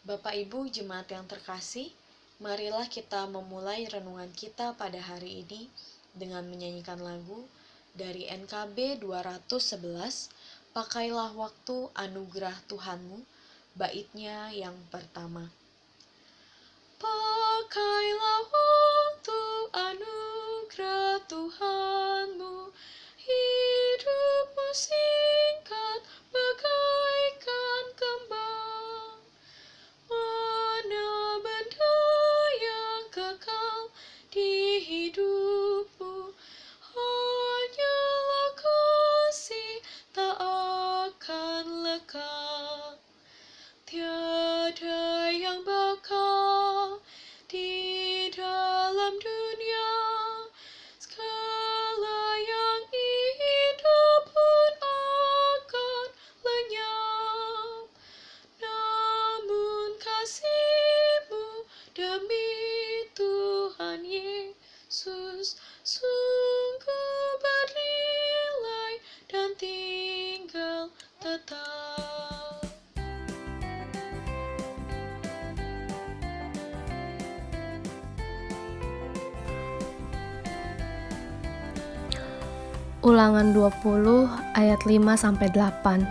Bapak Ibu jemaat yang terkasih, marilah kita memulai renungan kita pada hari ini dengan menyanyikan lagu dari NKB 211, Pakailah Waktu Anugerah Tuhanmu, baitnya yang pertama. Pakailah waktu anugerah Tuhanmu, hidupmu singkat Ulangan 20 ayat 5 sampai 8.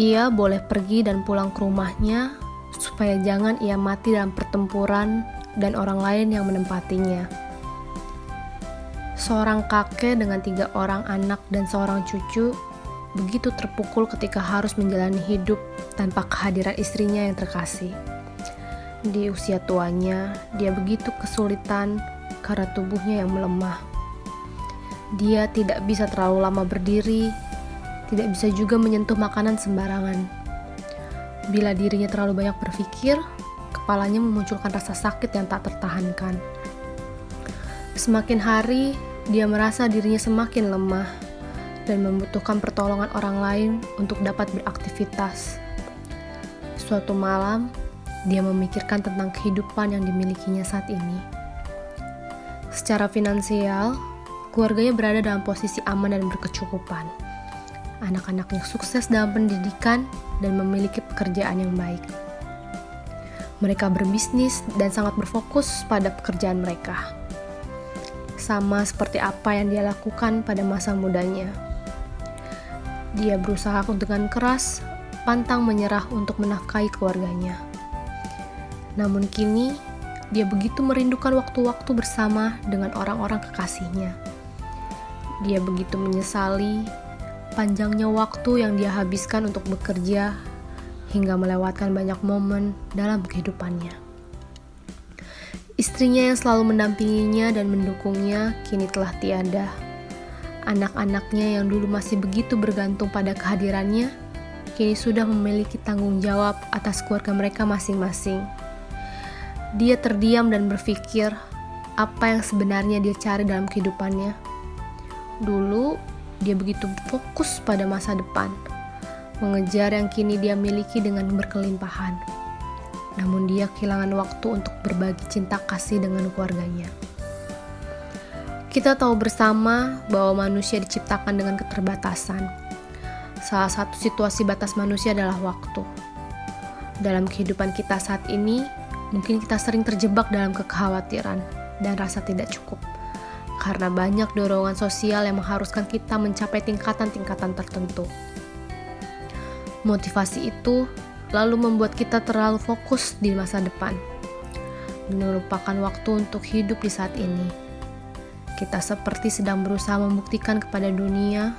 Ia boleh pergi dan pulang ke rumahnya supaya jangan ia mati dalam pertempuran dan orang lain yang menempatinya. Seorang kakek dengan tiga orang anak dan seorang cucu begitu terpukul ketika harus menjalani hidup tanpa kehadiran istrinya yang terkasih. Di usia tuanya, dia begitu kesulitan karena tubuhnya yang melemah. Dia tidak bisa terlalu lama berdiri, tidak bisa juga menyentuh makanan sembarangan. Bila dirinya terlalu banyak berpikir, kepalanya memunculkan rasa sakit yang tak tertahankan. Semakin hari, dia merasa dirinya semakin lemah dan membutuhkan pertolongan orang lain untuk dapat beraktivitas. Suatu malam, dia memikirkan tentang kehidupan yang dimilikinya saat ini. Secara finansial, keluarganya berada dalam posisi aman dan berkecukupan. Anak-anaknya sukses dalam pendidikan dan memiliki pekerjaan yang baik. Mereka berbisnis dan sangat berfokus pada pekerjaan mereka. Sama seperti apa yang dia lakukan pada masa mudanya. Dia berusaha dengan keras, pantang menyerah untuk menafkahi keluarganya. Namun kini, dia begitu merindukan waktu-waktu bersama dengan orang-orang kekasihnya. Dia begitu menyesali panjangnya waktu yang dia habiskan untuk bekerja hingga melewatkan banyak momen dalam kehidupannya. Istrinya yang selalu mendampinginya dan mendukungnya kini telah tiada. Anak-anaknya yang dulu masih begitu bergantung pada kehadirannya, kini sudah memiliki tanggung jawab atas keluarga mereka masing-masing. Dia terdiam dan berpikir apa yang sebenarnya dia cari dalam kehidupannya. Dulu, dia begitu fokus pada masa depan, mengejar yang kini dia miliki dengan berkelimpahan. Namun dia kehilangan waktu untuk berbagi cinta kasih dengan keluarganya. Kita tahu bersama bahwa manusia diciptakan dengan keterbatasan. Salah satu situasi batas manusia adalah waktu. Dalam kehidupan kita saat ini, mungkin kita sering terjebak dalam kekhawatiran dan rasa tidak cukup karena banyak dorongan sosial yang mengharuskan kita mencapai tingkatan-tingkatan tertentu. Motivasi itu lalu membuat kita terlalu fokus di masa depan, melupakan waktu untuk hidup di saat ini. Kita seperti sedang berusaha membuktikan kepada dunia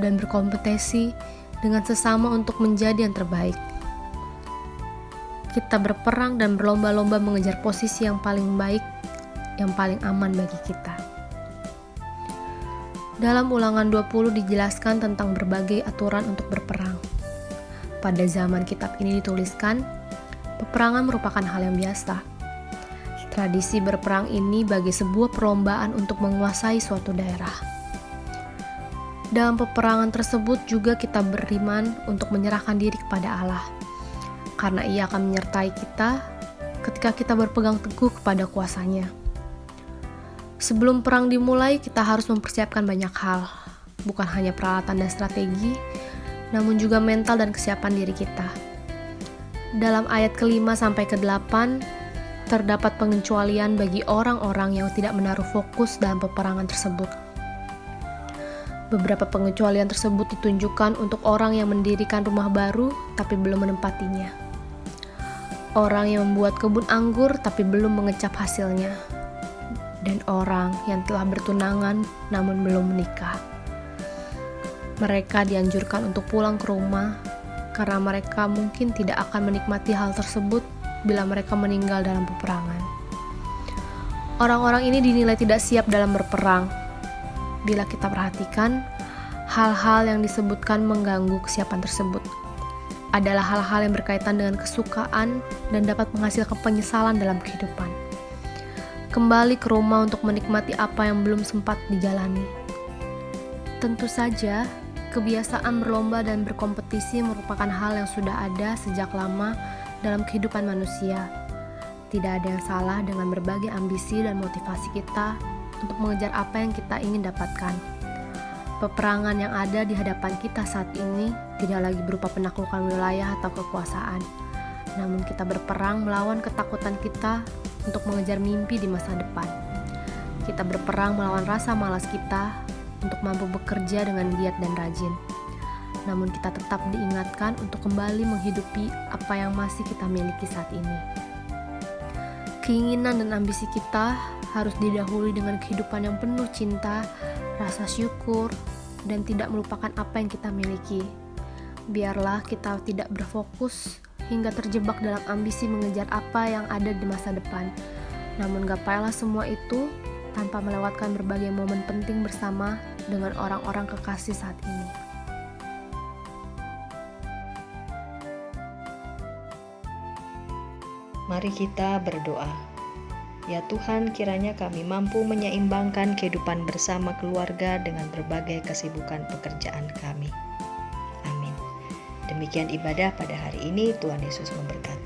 dan berkompetisi dengan sesama untuk menjadi yang terbaik. Kita berperang dan berlomba-lomba mengejar posisi yang paling baik, yang paling aman bagi kita. Dalam ulangan 20 dijelaskan tentang berbagai aturan untuk berperang. Pada zaman kitab ini dituliskan, peperangan merupakan hal yang biasa Tradisi berperang ini bagi sebuah perlombaan untuk menguasai suatu daerah. Dalam peperangan tersebut juga kita beriman untuk menyerahkan diri kepada Allah, karena Ia akan menyertai kita ketika kita berpegang teguh kepada kuasanya. Sebelum perang dimulai, kita harus mempersiapkan banyak hal, bukan hanya peralatan dan strategi, namun juga mental dan kesiapan diri kita. dalam ayat kelima sampai ke-8 terdapat pengecualian bagi orang-orang yang tidak menaruh fokus dalam peperangan tersebut. Beberapa pengecualian tersebut ditunjukkan untuk orang yang mendirikan rumah baru tapi belum menempatinya. Orang yang membuat kebun anggur tapi belum mengecap hasilnya. Dan orang yang telah bertunangan namun belum menikah. Mereka dianjurkan untuk pulang ke rumah karena mereka mungkin tidak akan menikmati hal tersebut bila mereka meninggal dalam peperangan. Orang-orang ini dinilai tidak siap dalam berperang bila kita perhatikan, hal-hal yang disebutkan mengganggu kesiapan tersebut adalah hal-hal yang berkaitan dengan kesukaan dan dapat menghasilkan penyesalan dalam kehidupan. Kembali ke rumah untuk menikmati apa yang belum sempat dijalani. Tentu saja, kebiasaan berlomba dan berkompetisi merupakan hal yang sudah ada sejak lama dalam kehidupan manusia. Tidak ada yang salah dengan berbagai ambisi dan motivasi kita untuk mengejar apa yang kita ingin dapatkan. Peperangan yang ada di hadapan kita saat ini tidak lagi berupa penaklukan wilayah atau kekuasaan, namun kita berperang melawan ketakutan kita untuk mengejar mimpi di masa depan. Kita berperang melawan rasa malas kita untuk mampu bekerja dengan giat dan rajin. Namun kita tetap diingatkan untuk kembali menghidupi apa yang masih kita miliki saat ini. Keinginan dan ambisi kita harus didahului dengan kehidupan yang penuh cinta, rasa syukur, dan tidak melupakan apa yang kita miliki. Biarlah kita tidak berfokus hingga terjebak dalam ambisi mengejar apa yang ada di masa depan. Namun gapailah semua itu tanpa melewatkan berbagai momen penting bersama dengan orang-orang kekasih saat ini. Mari kita berdoa. Ya Tuhan, kiranya kami mampu menyeimbangkan kehidupan bersama keluarga dengan berbagai kesibukan pekerjaan kami. Demikian ibadah pada hari ini, Tuhan Yesus memberkati.